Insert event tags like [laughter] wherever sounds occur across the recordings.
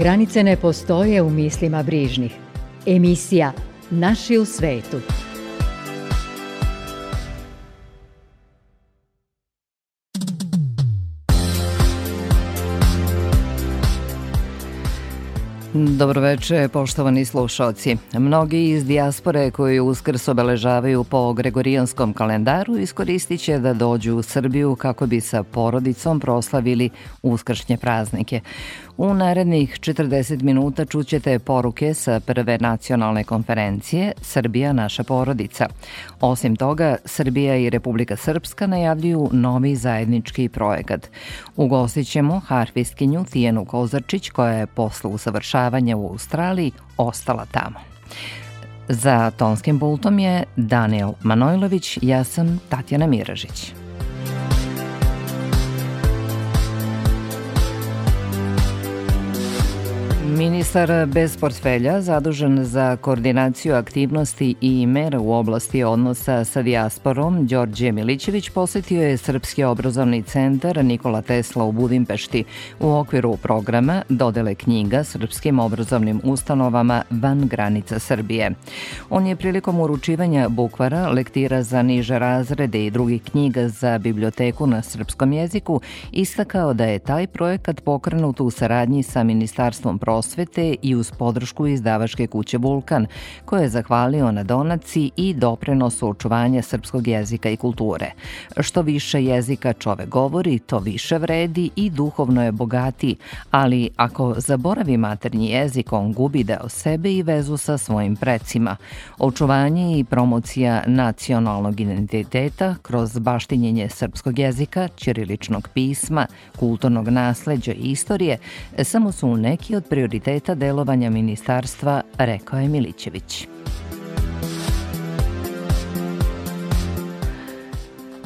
Granice ne postoje u mislima brižnih. Emisija Naši u svetu. Dobroveče, poštovani slušalci. Mnogi iz dijaspore koji uskrs obeležavaju po gregorijanskom kalendaru iskoristit će da dođu u Srbiju kako bi sa porodicom proslavili uskršnje praznike. U narednih 40 minuta čućete poruke sa prve nacionalne konferencije Srbija naša porodica. Osim toga, Srbija i Republika Srpska najavljuju novi zajednički projekat. Ugostit ćemo harfistkinju Tijenu Kozarčić koja je posle usavršavanja u Australiji ostala tamo. Za tonskim bultom je Daniel Manojlović, ja sam Tatjana Miražić. Ministar bez portfelja, zadužen za koordinaciju aktivnosti i mera u oblasti odnosa sa dijasporom, Đorđe Milićević posetio je Srpski obrazovni centar Nikola Tesla u Budimpešti u okviru programa dodele knjiga srpskim obrazovnim ustanovama van granica Srbije. On je prilikom uručivanja bukvara, lektira za niže razrede i drugih knjiga za biblioteku na srpskom jeziku istakao da je taj projekat pokrenut u saradnji sa Ministarstvom prostora prosvete i uz podršku izdavačke kuće Vulkan, koje je zahvalio na donaciji i doprenosu očuvanja srpskog jezika i kulture. Što više jezika čovek govori, to više vredi i duhovno je bogati, ali ako zaboravi maternji jezik, on gubi deo sebe i vezu sa svojim precima. Očuvanje i promocija nacionalnog identiteta kroz baštinjenje srpskog jezika, ćiriličnog pisma, kulturnog nasleđa i istorije samo su neki od prioriteta prioriteta delovanja ministarstva, rekao je Milićević.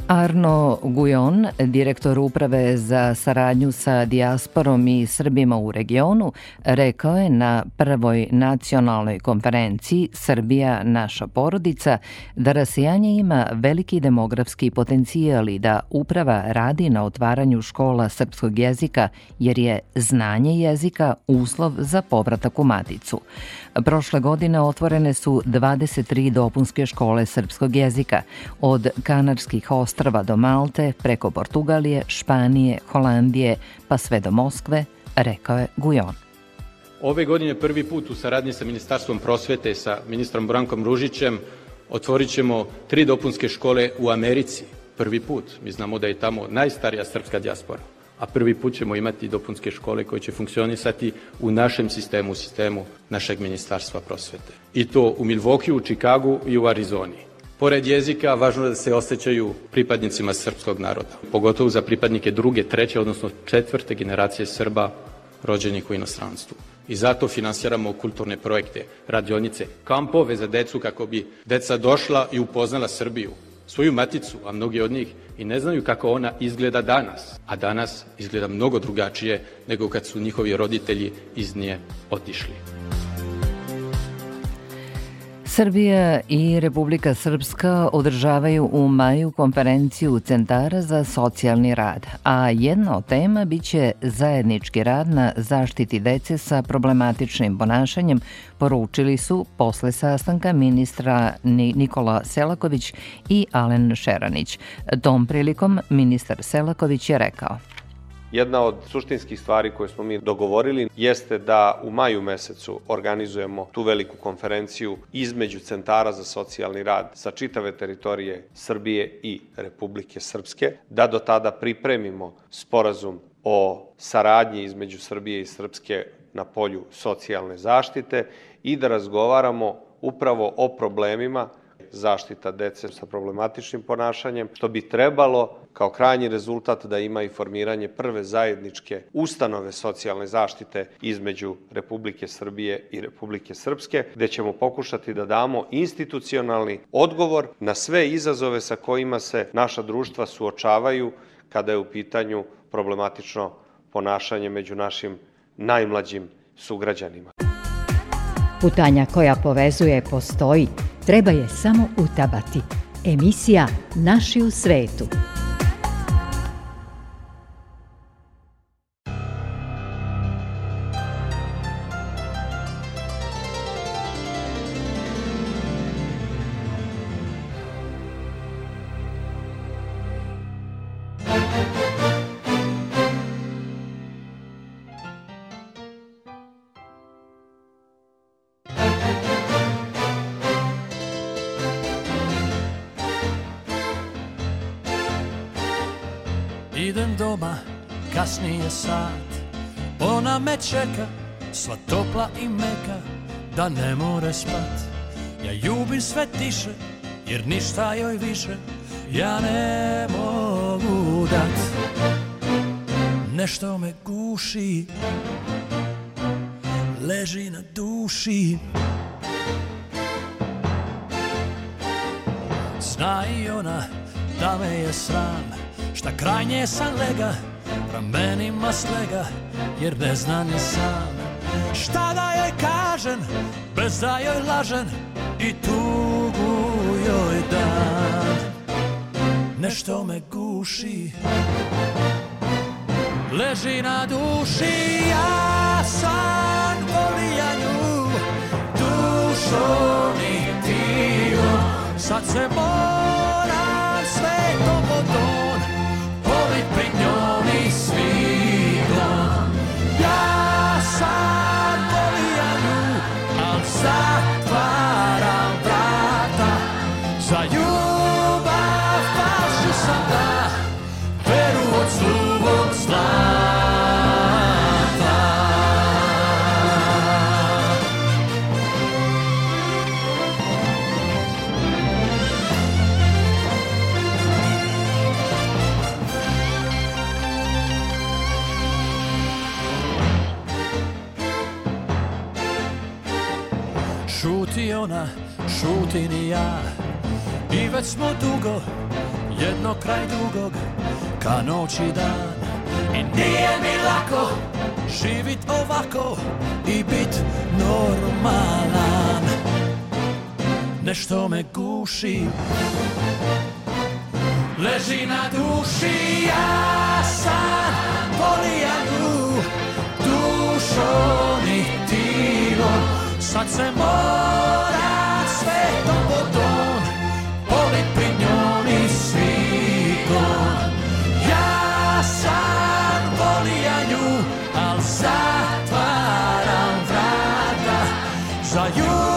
Arno Gujon, direktor uprave za saradnju sa dijasporom i Srbima u regionu, rekao je na prvoj nacionalnoj konferenciji Srbija naša porodica da rasijanje ima veliki demografski potencijal i da uprava radi na otvaranju škola srpskog jezika jer je znanje jezika uslov za povratak u maticu. Prošle godine otvorene su 23 dopunske škole srpskog jezika od kanarskih ostrava ostrva do Malte, preko Portugalije, Španije, Holandije, pa sve do Moskve, rekao je Gujon. Ove godine prvi put u saradnji sa Ministarstvom prosvete, sa ministrom Brankom Ružićem, otvorit ćemo tri dopunske škole u Americi. Prvi put. Mi znamo da je tamo najstarija srpska diaspora. A prvi put ćemo imati dopunske škole koje će funkcionisati u našem sistemu, u sistemu našeg ministarstva prosvete. I to u Milvokiju, u Čikagu i u Arizoni. Pored jezika, važno je da se osjećaju pripadnicima srpskog naroda, pogotovo za pripadnike druge, treće, odnosno četvrte generacije Srba rođenih u inostranstvu. I zato finansiramo kulturne projekte, radionice, kampove za decu kako bi deca došla i upoznala Srbiju, svoju maticu, a mnogi od njih i ne znaju kako ona izgleda danas. A danas izgleda mnogo drugačije nego kad su njihovi roditelji iz nje otišli. Srbija i Republika Srpska održavaju u maju konferenciju Centara za socijalni rad, a jedna od tema biće zajednički rad na zaštiti dece sa problematičnim ponašanjem, poručili su posle sastanka ministra Nikola Selaković i Alen Šeranić. Tom prilikom ministar Selaković je rekao – Jedna od suštinskih stvari koje smo mi dogovorili jeste da u maju mesecu organizujemo tu veliku konferenciju između centara za socijalni rad sa čitave teritorije Srbije i Republike Srpske, da do tada pripremimo sporazum o saradnji između Srbije i Srpske na polju socijalne zaštite i da razgovaramo upravo o problemima zaštita dece sa problematičnim ponašanjem, što bi trebalo kao krajnji rezultat da ima i formiranje prve zajedničke ustanove socijalne zaštite između Republike Srbije i Republike Srpske, gde ćemo pokušati da damo institucionalni odgovor na sve izazove sa kojima se naša društva suočavaju kada je u pitanju problematično ponašanje među našim najmlađim sugrađanima. Putanja koja povezuje postoji, Treba je samo utabati. Emisija Naši u svetu. kasni je sat Ona me čeka, sva topla i meka Da ne more spat Ja ljubim sve tiše, jer ništa joj više Ja ne mogu dat Nešto me guši Leži na duši Zna i ona da me je sram Šta krajnje sam lega ramenima slega jer ne zna ni sam Šta da joj kažem bez da joj lažem i tugu joj dam Nešto me guši Leži na duši ja sam volija nju Dušo ni ti Sad se moram sve to podom passar. smo dugo, jedno kraj drugog, ka noć i dan. I nije mi lako živit ovako i bit normalan. Nešto me guši, leži na duši, ja sam polijan u dušom i Sad se mora you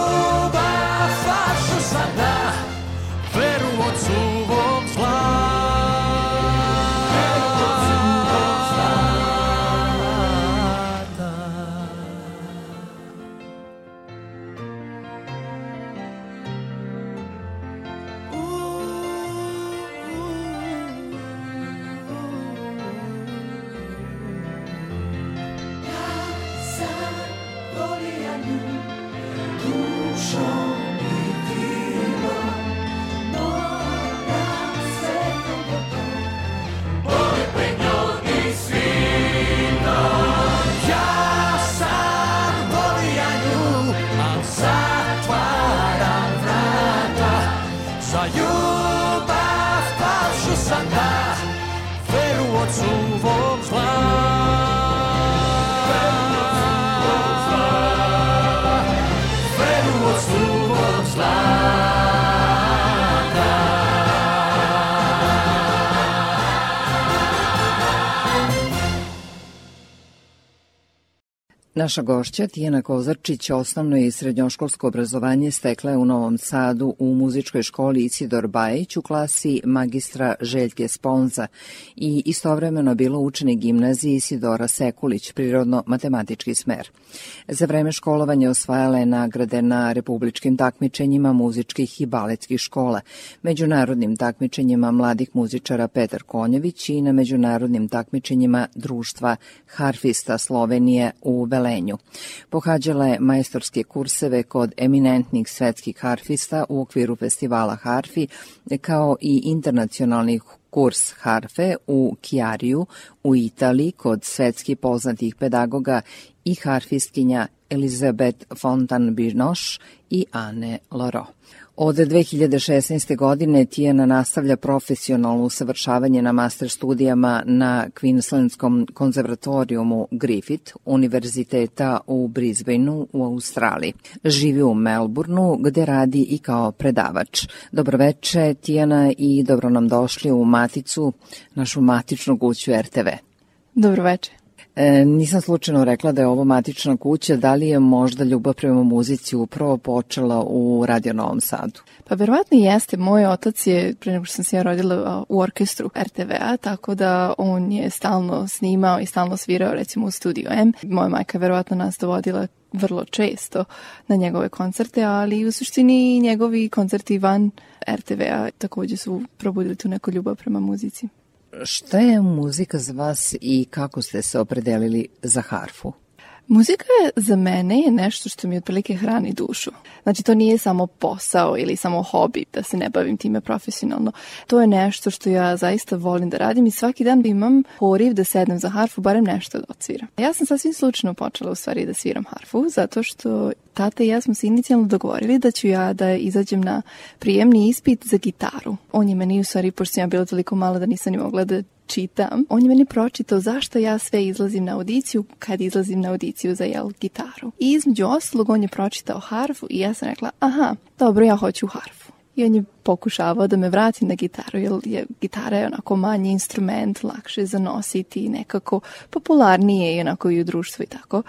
Naša gošća Tijena Kozarčić osnovno i srednjoškolsko obrazovanje stekla je u Novom Sadu u muzičkoj školi Isidor Bajić u klasi magistra Željke Sponza i istovremeno bila učenik gimnazije Isidora Sekulić, prirodno-matematički smer. Za vreme školovanja osvajala je nagrade na republičkim takmičenjima muzičkih i baletskih škola, međunarodnim takmičenjima mladih muzičara Petar Konjević i na međunarodnim takmičenjima društva Harfista Slovenije u Belenu okruženju. Pohađala je majstorske kurseve kod eminentnih svetskih harfista u okviru festivala Harfi, kao i internacionalnih kurs harfe u Kijariju u Italiji kod svetski poznatih pedagoga i harfistkinja Elizabeth Fontan Binoche i Anne Loro. Od 2016. godine Tijana nastavlja profesionalno usavršavanje na master studijama na Queenslandskom konzervatorijumu Griffith Univerziteta u Brisbaneu u Australiji. Živi u Melbourneu gde radi i kao predavač. Dobroveče Tijena i dobro nam došli u Maticu, našu matičnu kuću RTV. Dobroveče. E, nisam slučajno rekla da je ovo matična kuća, da li je možda ljubav prema muzici upravo počela u Radio Novom Sadu? Pa verovatno jeste, moj otac je, pre nego što sam se ja rodila, u orkestru RTV-a, tako da on je stalno snimao i stalno svirao recimo u Studio M. Moja majka verovatno nas dovodila vrlo često na njegove koncerte, ali u suštini njegovi koncerti van RTV-a takođe su probudili tu neku ljubav prema muzici. Šta je muzika za vas i kako ste se opredelili za harfu? Muzika za mene je nešto što mi otprilike hrani dušu. Znači to nije samo posao ili samo hobi da se ne bavim time profesionalno. To je nešto što ja zaista volim da radim i svaki dan imam poriv da sednem za harfu, barem nešto da odsviram. Ja sam sasvim slučajno počela u stvari da sviram harfu zato što tata i ja smo se inicijalno dogovorili da ću ja da izađem na prijemni ispit za gitaru. On je meni u stvari, pošto sam ja bila toliko mala da nisam ni mogla da čitam, on je meni pročitao zašto ja sve izlazim na audiciju kad izlazim na audiciju za jel gitaru. I između oslog on je pročitao harfu i ja sam rekla, aha, dobro, ja hoću harfu. I on je pokušavao da me vrati na gitaru, jer je gitara je onako manji instrument, lakše za nositi i nekako popularnije i onako i u društvu i tako.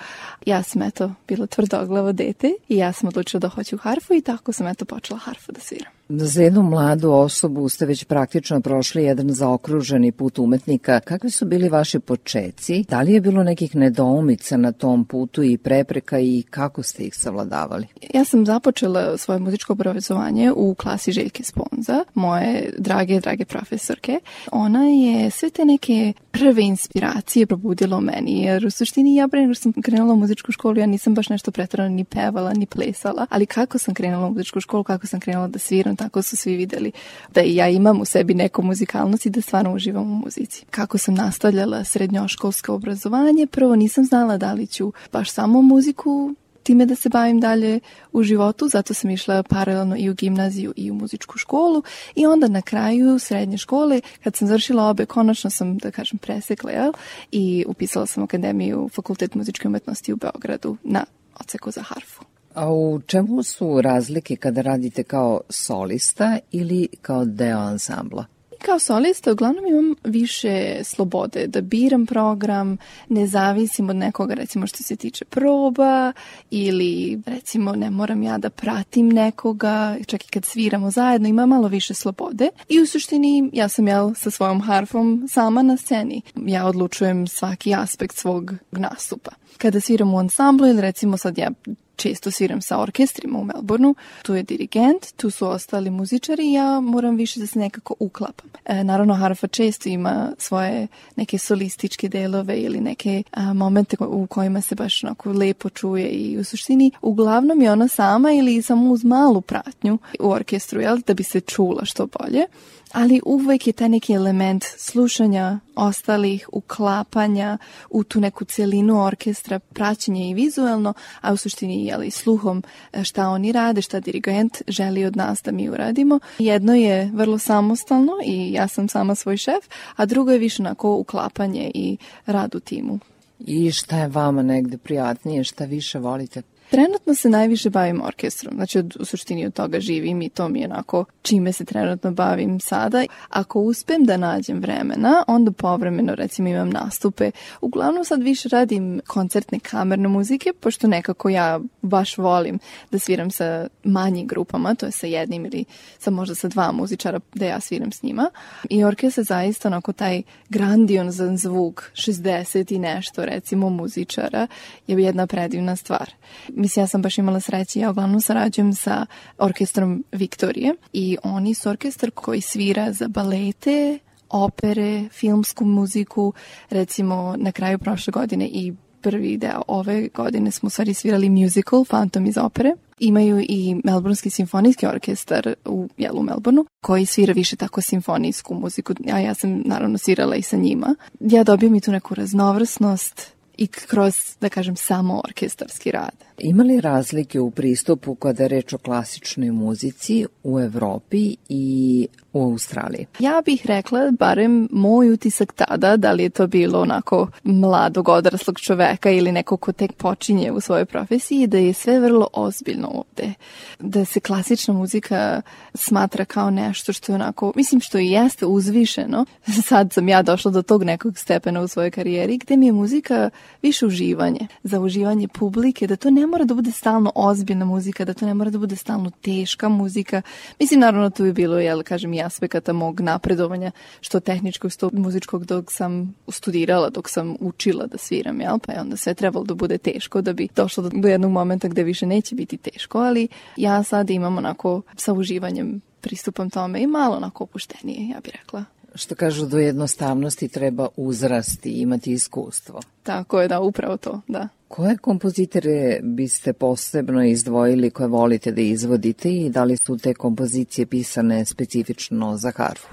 Ja sam eto bila tvrdoglavo dete i ja sam odlučila da hoću harfu i tako sam eto počela harfu da sviram. Za jednu mladu osobu ste već praktično prošli jedan zaokruženi put umetnika. Kakvi su bili vaši počeci? Da li je bilo nekih nedoumica na tom putu i prepreka i kako ste ih savladavali? Ja sam započela svoje muzičko obrazovanje u klasi Željke Sponza, moje drage, drage profesorke, ona je sve te neke prve inspiracije probudila u meni, jer u suštini ja pre nego sam krenula u muzičku školu, ja nisam baš nešto pretrano ni pevala, ni plesala, ali kako sam krenula u muzičku školu, kako sam krenula da sviram, tako su svi videli da ja imam u sebi neku muzikalnost i da stvarno uživam u muzici. Kako sam nastavljala srednjoškolsko obrazovanje, prvo nisam znala da li ću baš samo muziku time da se bavim dalje u životu, zato sam išla paralelno i u gimnaziju i u muzičku školu i onda na kraju srednje škole, kad sam završila obe, konačno sam, da kažem, presekla, jel? I upisala sam akademiju Fakultet muzičke umetnosti u Beogradu na oceku za harfu. A u čemu su razlike kada radite kao solista ili kao deo ansambla? kao solista uglavnom imam više slobode da biram program, ne zavisim od nekoga recimo što se tiče proba ili recimo ne moram ja da pratim nekoga, čak i kad sviramo zajedno ima malo više slobode i u suštini ja sam jel sa svojom harfom sama na sceni. Ja odlučujem svaki aspekt svog nastupa. Kada sviram u ansamblu ili recimo sad ja često sviram sa orkestrima u Melbourneu. Tu je dirigent, tu su ostali muzičari i ja moram više da se nekako uklapam. E, naravno, harfa često ima svoje neke solističke delove ili neke a, momente u kojima se baš onako lepo čuje i u suštini uglavnom je ona sama ili samo uz malu pratnju u orkestru, jel, da bi se čula što bolje ali uvek je taj neki element slušanja ostalih, uklapanja u tu neku celinu orkestra, praćenje i vizuelno, a u suštini je jeli, sluhom e, šta oni rade, šta dirigent želi od nas da mi uradimo. Jedno je vrlo samostalno i ja sam sama svoj šef, a drugo je više onako uklapanje i rad u timu. I šta je vama negde prijatnije, šta više volite? Trenutno se najviše bavim orkestrom, znači od, u suštini od toga živim i to mi je onako čime se trenutno bavim sada. Ako uspem da nađem vremena, onda povremeno recimo imam nastupe. Uglavnom sad više radim koncertne kamerne muzike, pošto nekako ja baš volim da sviram sa manjim grupama, to je sa jednim ili sa možda sa dva muzičara da ja sviram s njima. I orkestar zaista onako taj grandion za zvuk 60 i nešto recimo muzičara je jedna predivna stvar mislim, ja sam baš imala sreće, ja uglavnom sarađujem sa orkestrom Viktorije i oni su orkestar koji svira za balete, opere, filmsku muziku, recimo na kraju prošle godine i prvi deo ove godine smo u stvari svirali musical Phantom iz opere. Imaju i Melbournski simfonijski orkestar u jelu Melbourneu koji svira više tako simfonijsku muziku, a ja sam naravno svirala i sa njima. Ja dobijem i tu neku raznovrsnost i kroz, da kažem, samo orkestarski rad. Ima li razlike u pristupu kada je reč o klasičnoj muzici u Evropi i u Australiji? Ja bih rekla, barem moj utisak tada, da li je to bilo onako mladog odraslog čoveka ili neko ko tek počinje u svojoj profesiji, da je sve vrlo ozbiljno ovde. Da se klasična muzika smatra kao nešto što je onako, mislim što i jeste uzvišeno. [laughs] Sad sam ja došla do tog nekog stepena u svojoj karijeri gde mi je muzika više uživanje, za uživanje publike, da to ne mora da bude stalno ozbiljna muzika, da to ne mora da bude stalno teška muzika. Mislim, naravno, tu je bilo, jel, kažem, i aspekata mog napredovanja, što tehničkog, što muzičkog, dok sam studirala, dok sam učila da sviram, jel, pa je onda sve trebalo da bude teško, da bi došlo do, jednog momenta gde više neće biti teško, ali ja sad imam onako sa uživanjem pristupam tome i malo onako opuštenije, ja bih rekla. Što kažu, do jednostavnosti treba uzrasti, imati iskustvo. Tako je, da, upravo to, da. Koje kompozitore biste posebno izdvojili koje volite da izvodite i da li su te kompozicije pisane specifično za harfu?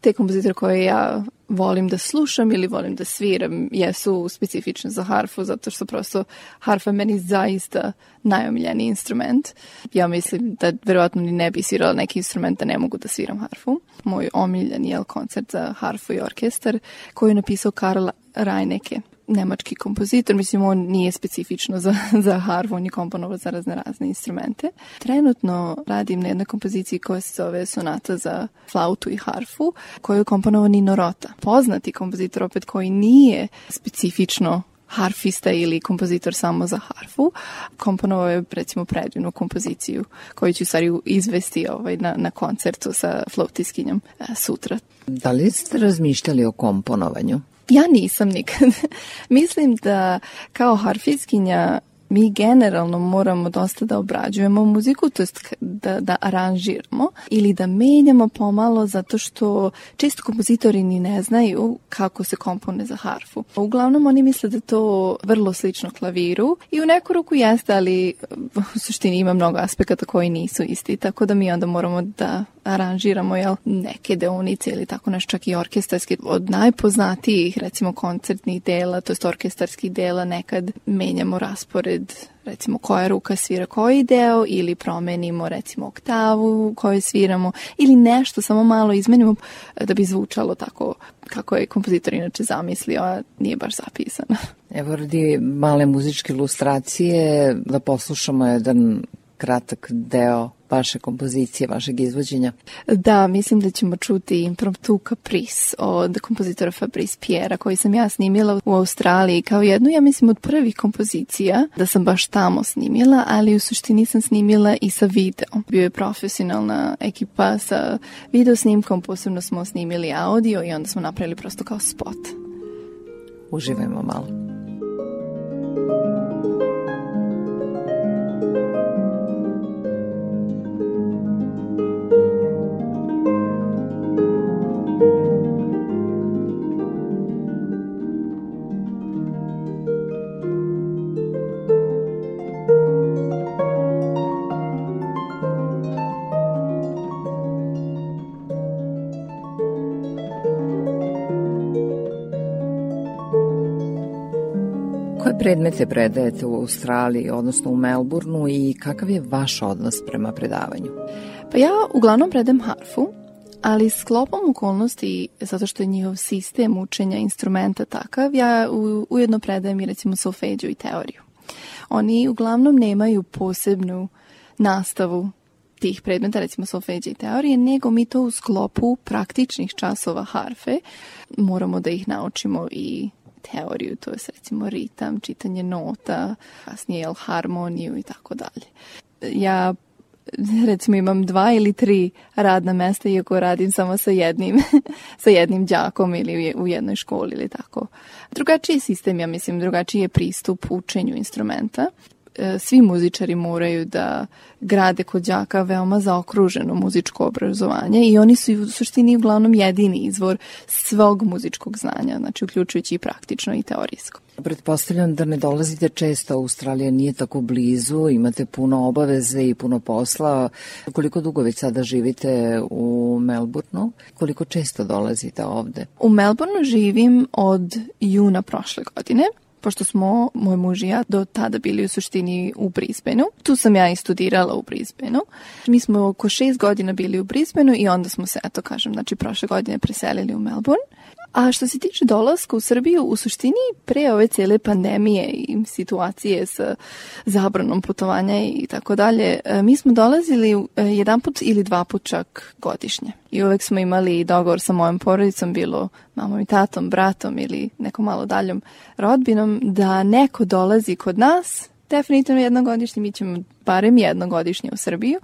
te kompozitor koje ja volim da slušam ili volim da sviram jesu specifične za harfu zato što prosto harfa meni zaista najomiljeni instrument. Ja mislim da verovatno ni ne bi svirala neki instrument da ne mogu da sviram harfu. Moj omiljeni je koncert za harfu i orkestar koji je napisao Karl Reinecke nemački kompozitor, mislim on nije specifično za, [laughs] za harfu, on je komponovao za razne razne instrumente. Trenutno radim na jednoj kompoziciji koja se zove Sonata za flautu i harfu, koju je komponovao Nino Rota. Poznati kompozitor opet koji nije specifično harfista ili kompozitor samo za harfu. Komponovao je recimo predivnu kompoziciju koju ću stvari izvesti ovaj, na, na koncertu sa flautiskinjom e, sutra. Da li ste razmišljali o komponovanju? Ja nisam nikad. [laughs] Mislim da kao harfiskinja mi generalno moramo dosta da obrađujemo muziku, to jest da, da aranžiramo ili da menjamo pomalo zato što često kompozitori ni ne znaju kako se kompone za harfu. Uglavnom oni misle da to vrlo slično klaviru i u neku ruku jeste, ali u suštini ima mnogo aspekata koji nisu isti, tako da mi onda moramo da aranžiramo jel, neke deonice ili tako nešto čak i orkestarski od najpoznatijih recimo koncertnih dela, to jest orkestarskih dela nekad menjamo raspored red, recimo koja ruka svira koji deo ili promenimo recimo oktavu koju sviramo ili nešto samo malo izmenimo eh, da bi zvučalo tako kako je kompozitor inače zamislio, a nije baš zapisano. [laughs] Evo radi male muzičke ilustracije da poslušamo jedan kratak deo vaše kompozicije, vašeg izvođenja? Da, mislim da ćemo čuti impromptu Caprice od kompozitora Fabrice Pierre koji sam ja snimila u Australiji kao jednu, ja mislim, od prvih kompozicija da sam baš tamo snimila, ali u suštini sam snimila i sa videom. Bio je profesionalna ekipa sa video snimkom, posebno smo snimili audio i onda smo napravili prosto kao spot. Uživajmo malo. predmete predajete u Australiji, odnosno u Melbourneu i kakav je vaš odnos prema predavanju? Pa ja uglavnom predam harfu, ali sklopom okolnosti, zato što je njihov sistem učenja instrumenta takav, ja ujedno predajem i recimo solfeđu i teoriju. Oni uglavnom nemaju posebnu nastavu tih predmeta, recimo solfeđe i teorije, nego mi to u sklopu praktičnih časova harfe moramo da ih naučimo i teoriju, to je recimo ritam, čitanje nota, kasnije jel, harmoniju i tako dalje. Ja recimo imam dva ili tri radna mesta iako radim samo sa jednim [laughs] sa jednim đakom ili u jednoj školi ili tako. Drugačiji sistem, ja mislim, drugačiji je pristup učenju instrumenta. E, svi muzičari moraju da grade kod đaka veoma zaokruženo muzičko obrazovanje i oni su u suštini uglavnom jedini izvor svog muzičkog znanja, znači uključujući i praktično i teorijsko. Pretpostavljam da ne dolazite često, Australija nije tako blizu, imate puno obaveze i puno posla. Koliko dugo već sada živite u Melbourneu? Koliko često dolazite ovde? U Melbourneu živim od juna prošle godine pošto smo moj muž i ja do tada bili u suštini u Brisbaneu. Tu sam ja i studirala u Brisbaneu. Mi smo oko šest godina bili u Brisbaneu i onda smo se, eto kažem, znači prošle godine preselili u Melbourne. A što se tiče dolaska u Srbiju, u suštini pre ove cele pandemije i situacije sa zabranom putovanja i tako dalje, e, mi smo dolazili e, jedan put ili dva put čak godišnje. I uvek smo imali dogovor sa mojom porodicom, bilo mamom i tatom, bratom ili nekom malo daljom rodbinom, da neko dolazi kod nas, definitivno jednogodišnje, mi ćemo barem jednogodišnje u Srbiju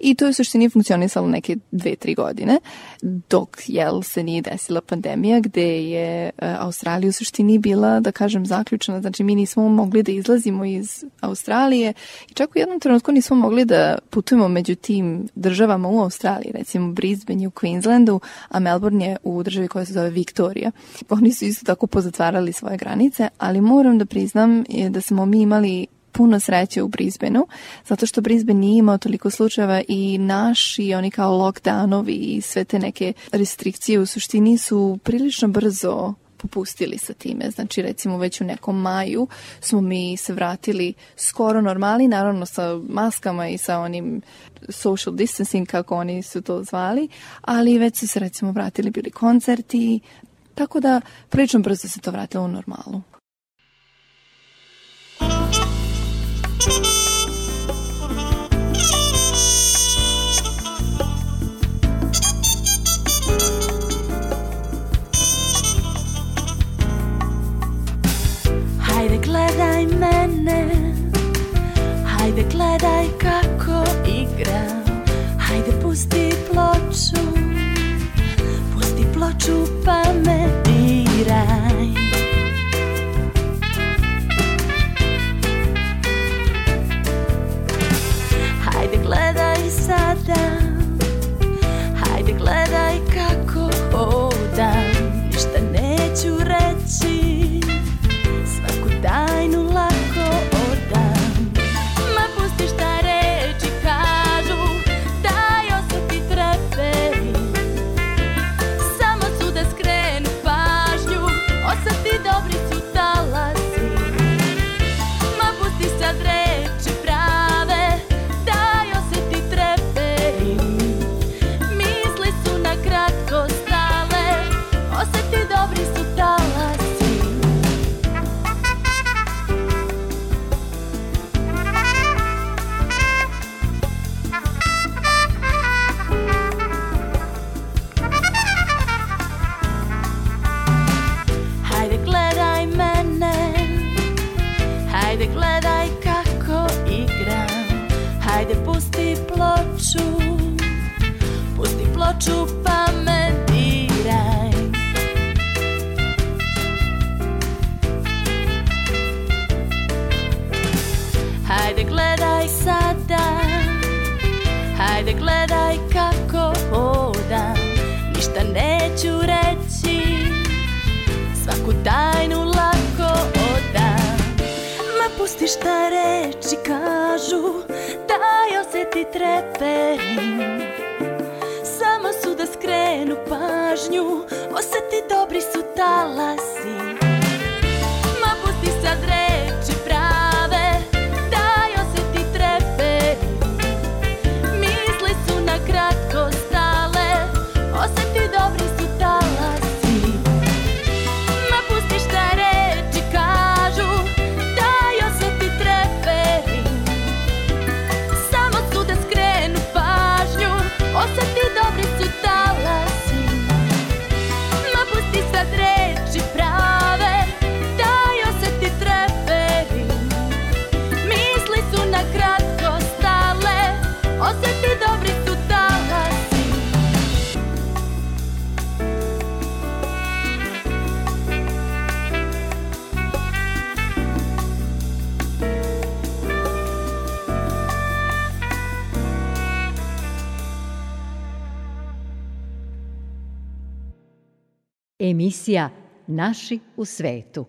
i to je u suštini funkcionisalo neke dve, tri godine dok jel se nije desila pandemija gde je e, Australija u suštini bila, da kažem, zaključena, znači mi nismo mogli da izlazimo iz Australije i čak u jednom trenutku nismo mogli da putujemo među tim državama u Australiji, recimo Brisbane u Queenslandu, a Melbourne je u državi koja se zove Victoria. Oni su isto tako pozatvarali svoje granice, ali moram da priznam e, da smo mi imali puno sreće u Brisbaneu, zato što Brisbane nije imao toliko slučajeva i naši oni kao lockdownovi i sve te neke restrikcije u suštini su prilično brzo popustili sa time. Znači, recimo već u nekom maju smo mi se vratili skoro normali, naravno sa maskama i sa onim social distancing, kako oni su to zvali, ali već su se recimo vratili bili koncerti, tako da prilično brzo se to vratilo u normalu. emisija Naši u svetu.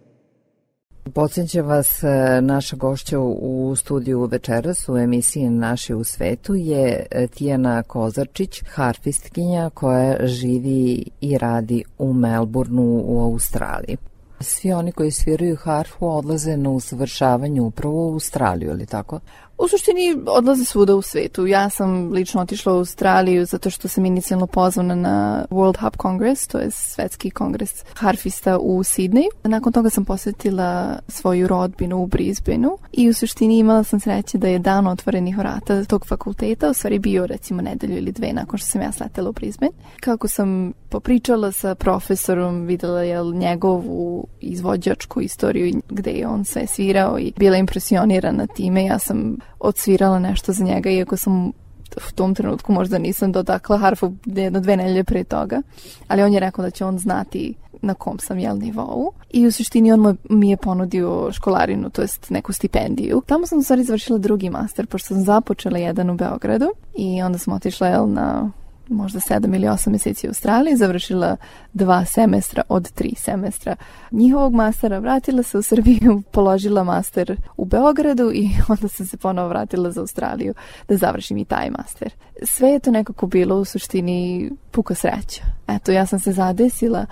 Podsećam vas, e, naša gošća u studiju večeras u emisiji Naši u svetu je e, Tijana Kozarčić, harfistkinja koja živi i radi u Melbourneu u Australiji. Svi oni koji sviraju harfu odlaze na usavršavanje upravo u Australiju, ali tako? U suštini odlaze svuda u svetu. Ja sam lično otišla u Australiju zato što sam inicijalno pozvana na World Hub Congress, to je svetski kongres harfista u Sidneju. Nakon toga sam posetila svoju rodbinu u Brisbaneu i u suštini imala sam sreće da je dan otvorenih vrata tog fakulteta, u stvari bio recimo nedelju ili dve nakon što sam ja sletela u Brisbane. Kako sam popričala sa profesorom, videla je njegovu izvođačku istoriju gde je on sve svirao i bila impresionirana time. Ja sam odsvirala nešto za njega, iako sam u tom trenutku možda nisam dotakla harfu jedno dve nelje pre toga, ali on je rekao da će on znati na kom sam jel nivou i u suštini on mi je ponudio školarinu, to jest neku stipendiju. Tamo sam u stvari završila drugi master, pošto sam započela jedan u Beogradu i onda sam otišla jel na možda 7 ili 8 meseci u Australiji, završila dva semestra od tri semestra njihovog mastera. Vratila se u Srbiju, [laughs] položila master u Beogradu i [laughs] onda sam se ponovo vratila za Australiju da završim i taj master. Sve je to nekako bilo u suštini puka sreća. Eto, ja sam se zadesila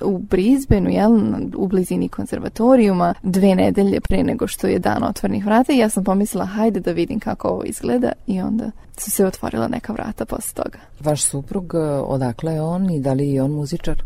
u Brisbaneu, jel, u blizini konzervatorijuma, dve nedelje pre nego što je dan otvornih vrata i ja sam pomislila, hajde da vidim kako ovo izgleda i onda su se otvorila neka vrata posle toga. Vaš suprug, eh, odakle je on i da li je on muzičar?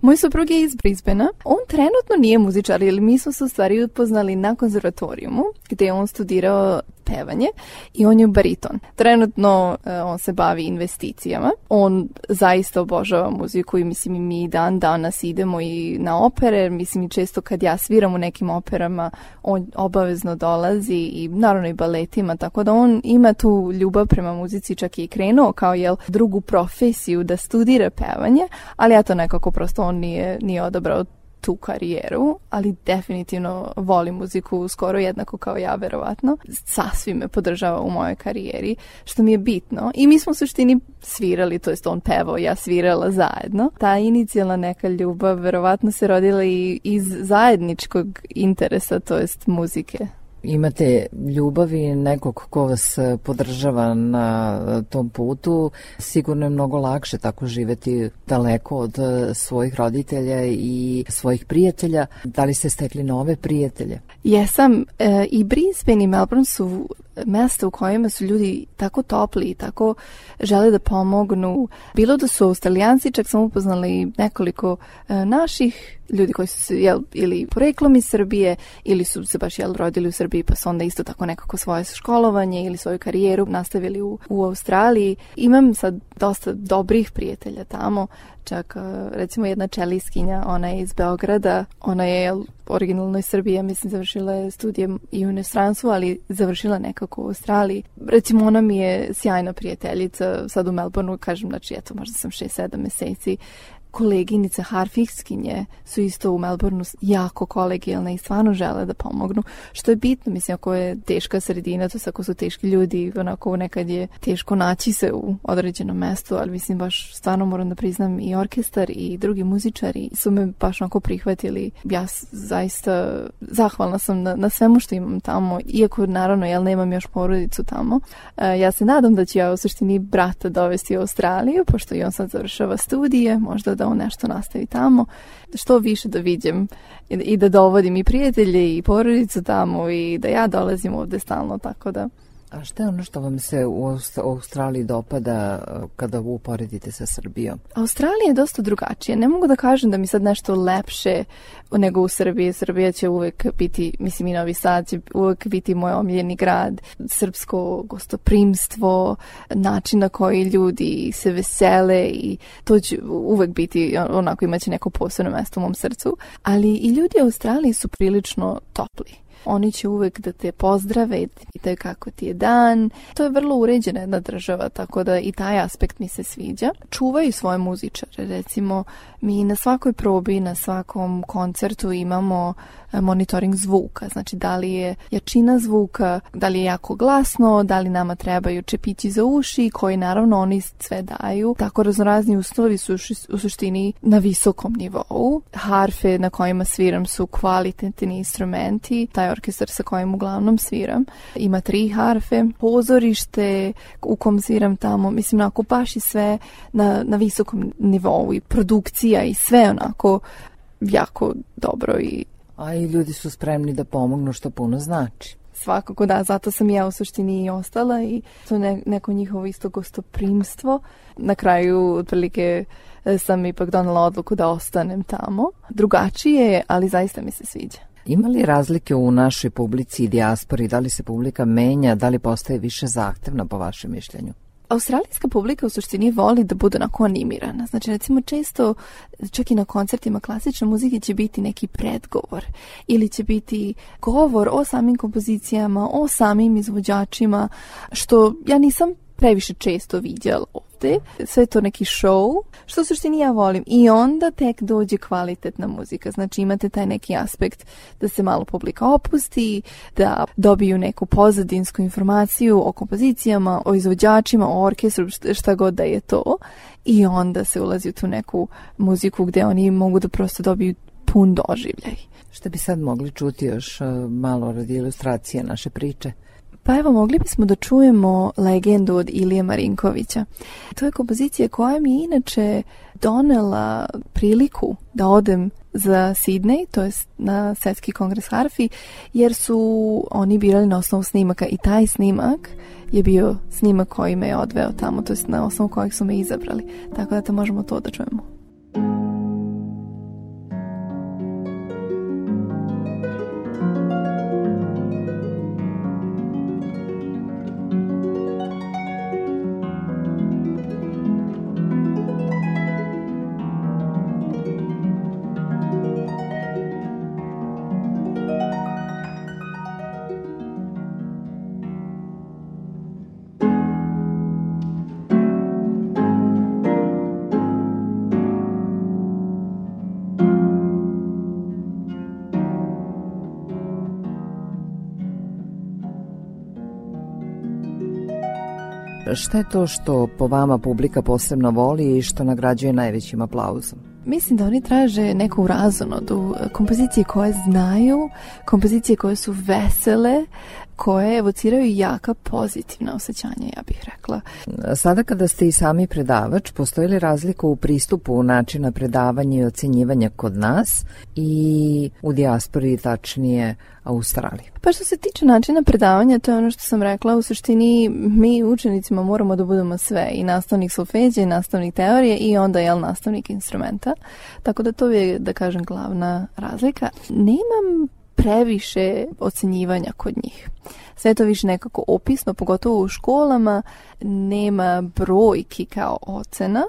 Moj suprug je iz Brisbena. On trenutno nije muzičar, jer mi smo se u stvari upoznali na konzervatorijumu, gde je on studirao pevanje i on je bariton. Trenutno e, on se bavi investicijama. On zaista obožava muziku i mislim i mi dan danas idemo i na opere. Mislim i često kad ja sviram u nekim operama on obavezno dolazi i naravno i baletima. Tako da on ima tu ljubav prema muzici čak je i krenuo kao jel drugu profesiju da studira pevanje, ali ja to nekako prosto on nije, nije odabrao tu karijeru, ali definitivno volim muziku skoro jednako kao ja, verovatno. Sasvim me podržava u mojoj karijeri, što mi je bitno. I mi smo u suštini svirali, to jest on pevao, ja svirala zajedno. Ta inicijalna neka ljubav verovatno se rodila i iz zajedničkog interesa, to jest muzike imate ljubavi nekog ko vas e, podržava na e, tom putu, sigurno je mnogo lakše tako živeti daleko od e, svojih roditelja i svojih prijatelja. Da li ste stekli nove prijatelje? Jesam. E, I Brisbane i Melbourne su mesta u kojima su ljudi tako topli i tako žele da pomognu. Bilo da su australijanci, čak sam upoznali nekoliko e, naših ljudi koji su se, jel, ili poreklom iz Srbije ili su se baš jel, rodili u Srbiji pa su onda isto tako nekako svoje školovanje ili svoju karijeru nastavili u, u Australiji. Imam sad dosta dobrih prijatelja tamo Čak, e, recimo, jedna čeliskinja, ona je iz Beograda, ona je originalno iz Srbije, mislim, završila je studije i u inostranstvu, ali završila nekako u Australiji. Recimo, ona mi je sjajna prijateljica sad u Melbourneu, kažem, znači, eto, možda sam 6-7 meseci koleginice harfikskinje su isto u Melbourneu jako kolegijalne i stvarno žele da pomognu, što je bitno, mislim, ako je teška sredina, to ako su teški ljudi, onako nekad je teško naći se u određenom mestu, ali mislim, baš stvarno moram da priznam i orkestar i drugi muzičari su me baš onako prihvatili. Ja zaista zahvalna sam na, na svemu što imam tamo, iako naravno ja nemam još porodicu tamo. E, ja se nadam da ću ja u suštini brata dovesti u Australiju, pošto i on sad završava studije, možda da da on nešto nastavi tamo, što više da vidim i da dovodim i prijatelje i porodicu tamo i da ja dolazim ovde stalno, tako da A šta je ono što vam se u Australiji dopada e, kada ovo uporedite sa Srbijom? Australija je dosta drugačija. Ne mogu da kažem da mi sad nešto lepše nego u Srbiji. Srbija će uvek biti, mislim i Novi Sad će uvek biti moj omiljeni grad. Srpsko gostoprimstvo, način na koji ljudi se vesele i to će uvek biti e, onako imaće neko posebno mesto u mom srcu. Ali i ljudi u Australiji su prilično topli Oni će uvek da te pozdrave i da pitaju kako ti je dan. To je vrlo uređena jedna država, tako da i taj aspekt mi se sviđa. Čuvaju svoje muzičare, recimo mi na svakoj probi, na svakom koncertu imamo e, monitoring zvuka, znači da li je jačina zvuka, da li je jako glasno, da li nama trebaju čepići za uši, koji naravno oni sve daju. Tako raznorazni uslovi su u suštini na visokom nivou. Harfe na kojima sviram su kvalitetni instrumenti, taj orkestar sa kojim uglavnom sviram. Ima tri harfe, pozorište u kom sviram tamo, mislim, onako baš i sve na, na visokom nivou i produkcija i sve onako jako dobro i A i ljudi su spremni da pomognu što puno znači. Svakako da, zato sam ja u suštini i ostala i to ne, neko njihovo isto gostoprimstvo. Na kraju otprilike e, sam ipak donala odluku da ostanem tamo. Drugačije je, ali zaista mi se sviđa. Ima li razlike u našoj publici i dijaspori? Da li se publika menja? Da li postaje više zahtevna po vašem mišljenju? Australijska publika u suštini voli da bude onako animirana. Znači, recimo, često čak i na koncertima klasične muzike će biti neki predgovor ili će biti govor o samim kompozicijama, o samim izvođačima, što ja nisam previše često viđala goste, sve to neki show, što su suštini ja volim. I onda tek dođe kvalitetna muzika, znači imate taj neki aspekt da se malo publika opusti, da dobiju neku pozadinsku informaciju o kompozicijama, o izvođačima, o orkestru, šta god da je to. I onda se ulazi u tu neku muziku gde oni mogu da prosto dobiju pun doživljaj. Šta bi sad mogli čuti još e, malo radi ilustracije naše priče? Pa evo, mogli bismo da čujemo legendu od Ilije Marinkovića. To je kompozicija koja mi je inače donela priliku da odem za Sidney, to je na Svetski kongres Harfi, jer su oni birali na osnovu snimaka i taj snimak je bio snimak koji me je odveo tamo, to je na osnovu kojeg su me izabrali. Tako da te možemo to da čujemo. šta je to što po vama publika posebno voli i što nagrađuje najvećim aplauzom? Mislim da oni traže neku razonodu, kompozicije koje znaju, kompozicije koje su vesele, koje evociraju jaka pozitivna osjećanja, ja bih rekla. Sada kada ste i sami predavač, postoji li razlika u pristupu načina predavanja i ocenjivanja kod nas i u dijaspori, tačnije Australiji? Pa što se tiče načina predavanja, to je ono što sam rekla, u suštini mi učenicima moramo da budemo sve, i nastavnik solfeđa, i nastavnik teorije, i onda jel nastavnik instrumenta, tako da to je, da kažem, glavna razlika. Nemam previše ocenjivanja kod njih. Sve to više nekako opisno, pogotovo u školama, nema brojki kao ocena,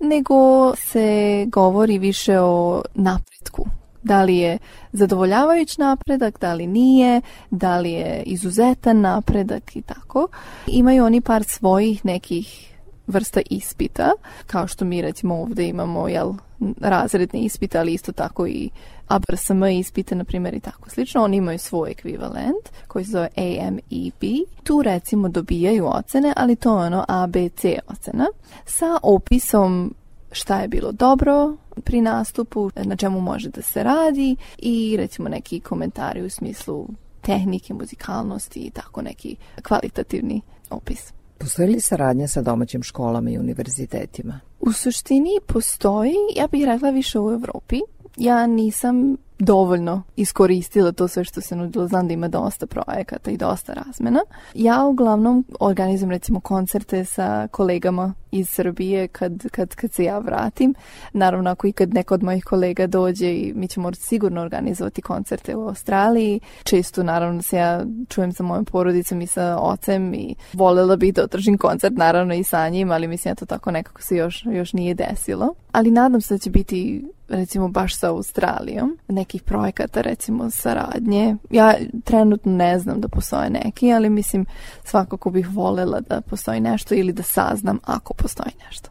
nego se govori više o napretku. Da li je zadovoljavajući napredak, da li nije, da li je izuzetan napredak i tako. Imaju oni par svojih nekih vrsta ispita, kao što mi recimo ovde imamo jel, razredne ispite, ali isto tako i ABRSM ispite, na primjer, i tako slično. Oni imaju svoj ekvivalent koji se zove AMEB. Tu recimo dobijaju ocene, ali to je ono ABC ocena sa opisom šta je bilo dobro pri nastupu, na čemu može da se radi i recimo neki komentari u smislu tehnike, muzikalnosti i tako neki kvalitativni opis. Postoji li saradnja sa domaćim školama i univerzitetima? U suštini postoji, ja bih rekla više u Evropi. Ja nisam dovoljno iskoristila to sve što se nudilo. Znam da ima dosta projekata i dosta razmena. Ja uglavnom organizujem recimo koncerte sa kolegama iz Srbije kad, kad, kad se ja vratim. Naravno ako i kad neko od mojih kolega dođe i mi ćemo sigurno organizovati koncerte u Australiji. Često naravno se ja čujem sa mojom porodicom i sa ocem i volela bih da održim koncert naravno i sa njim, ali mislim da to tako nekako se još, još nije desilo. Ali nadam se da će biti recimo baš sa Australijom, neki nekih projekata, recimo saradnje. Ja trenutno ne znam da postoje neki, ali mislim svakako bih volela da postoji nešto ili da saznam ako postoji nešto.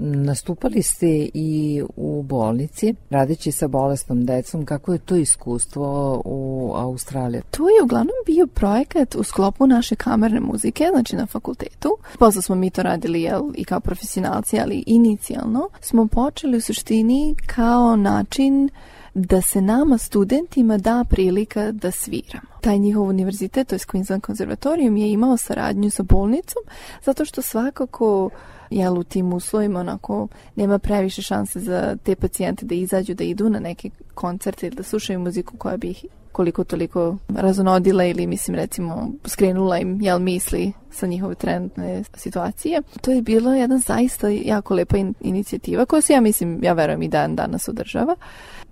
Nastupali ste i u bolnici, radići sa bolesnom decom. Kako je to iskustvo u Australiji? To je uglavnom bio projekat u sklopu naše kamerne muzike, znači na fakultetu. Posle smo mi to radili jel, i kao profesionalci, ali inicijalno smo počeli u suštini kao način da se nama studentima da prilika da sviramo. Taj njihov univerzitet, to je Queensland konzervatorijum, je imao saradnju sa bolnicom zato što svakako jel u tim uslovima onako nema previše šanse za te pacijente da izađu, da idu na neke koncerte ili da slušaju muziku koja bi ih koliko toliko razonodila ili mislim recimo skrenula im jel misli sa njihove trenutne situacije. To je bilo jedan zaista jako lepa in inicijativa koja se ja mislim, ja verujem i dan danas održava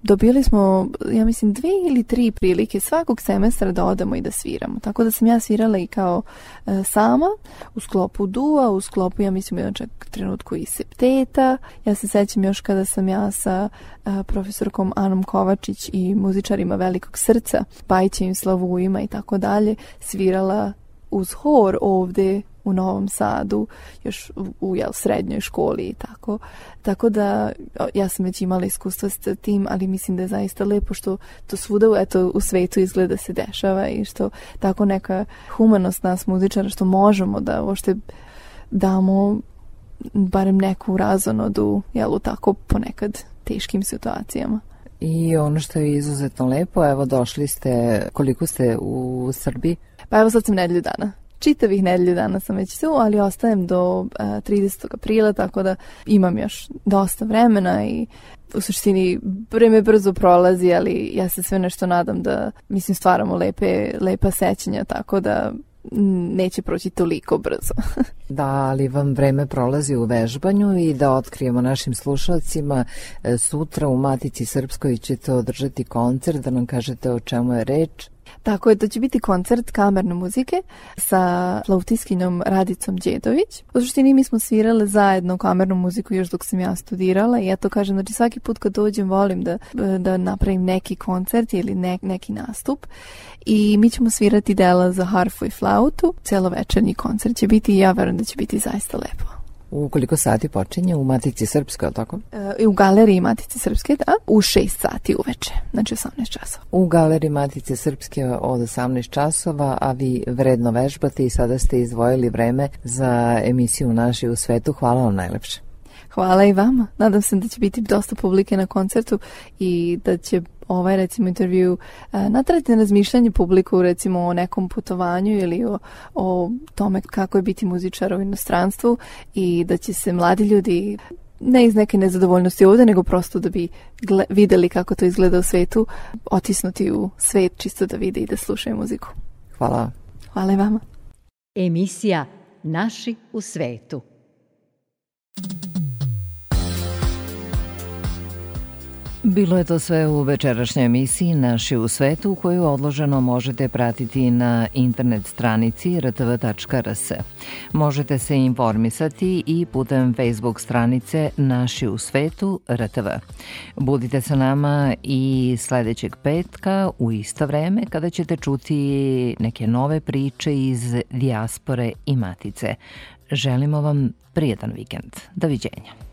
dobili smo, ja mislim, dve ili tri prilike svakog semestra da odemo i da sviramo. Tako da sam ja svirala i kao e, sama, u sklopu dua, u sklopu, ja mislim, jedan čak trenutku i septeta. Ja se sećam još kada sam ja sa e, profesorkom Anom Kovačić i muzičarima Velikog srca, Bajićevim Slavujima i tako dalje, svirala uz hor ovde u Novom Sadu, još u jel, srednjoj školi i tako. Tako da ja sam već imala iskustva s tim, ali mislim da je zaista lepo što to svuda eto, u svetu izgleda da se dešava i što tako neka humanost nas muzičara što možemo da uopšte damo barem neku razonodu jel, u tako ponekad teškim situacijama. I ono što je izuzetno lepo, evo došli ste, koliko ste u Srbiji? Pa evo sad sam nedelju dana čitavih nedelju dana sam već tu, ali ostajem do uh, e, 30. aprila, tako da imam još dosta vremena i u suštini vreme brzo prolazi, ali ja se sve nešto nadam da, mislim, stvaramo lepe, lepa sećanja, tako da neće proći toliko brzo. [laughs] da, ali vam vreme prolazi u vežbanju i da otkrijemo našim slušalcima e, sutra u Matici Srpskoj ćete održati koncert, da nam kažete o čemu je reč. Tako je, to će biti koncert kamerne muzike sa flautiskinjom Radicom Đedović. U suštini mi smo svirale zajedno kamernu muziku još dok sam ja studirala i ja to kažem, znači svaki put kad dođem volim da, da napravim neki koncert ili ne, neki nastup i mi ćemo svirati dela za harfu i flautu. Celovečerni koncert će biti i ja verujem da će biti zaista lepo. U koliko sati počinje? U Matici Srpske, ali tako? E, u galeriji Matice Srpske, da, u 6 sati uveče, znači 18 časova. U galeriji Matice Srpske od 18 časova, a vi vredno vežbate i sada ste izdvojili vreme za emisiju Naši u svetu. Hvala vam najlepše. Hvala i vama. Nadam se da će biti dosta publike na koncertu i da će ovaj recimo intervju natrati eh, na razmišljanje publiku recimo o nekom putovanju ili o, o tome kako je biti muzičar u inostranstvu i da će se mladi ljudi ne iz neke nezadovoljnosti ovde, nego prosto da bi gle, videli kako to izgleda u svetu, otisnuti u svet čisto da vide i da slušaju muziku. Hvala. Hvala i vama. Emisija Naši u svetu. Bilo je to sve u večerašnjoj emisiji Naši u svetu koju odloženo možete pratiti na internet stranici rtv.rs. Možete se informisati i putem Facebook stranice Naši u svetu RTV. Budite sa nama i sledećeg petka u isto vreme kada ćete čuti neke nove priče iz dijaspore i matice. Želimo vam prijedan vikend. Doviđenja.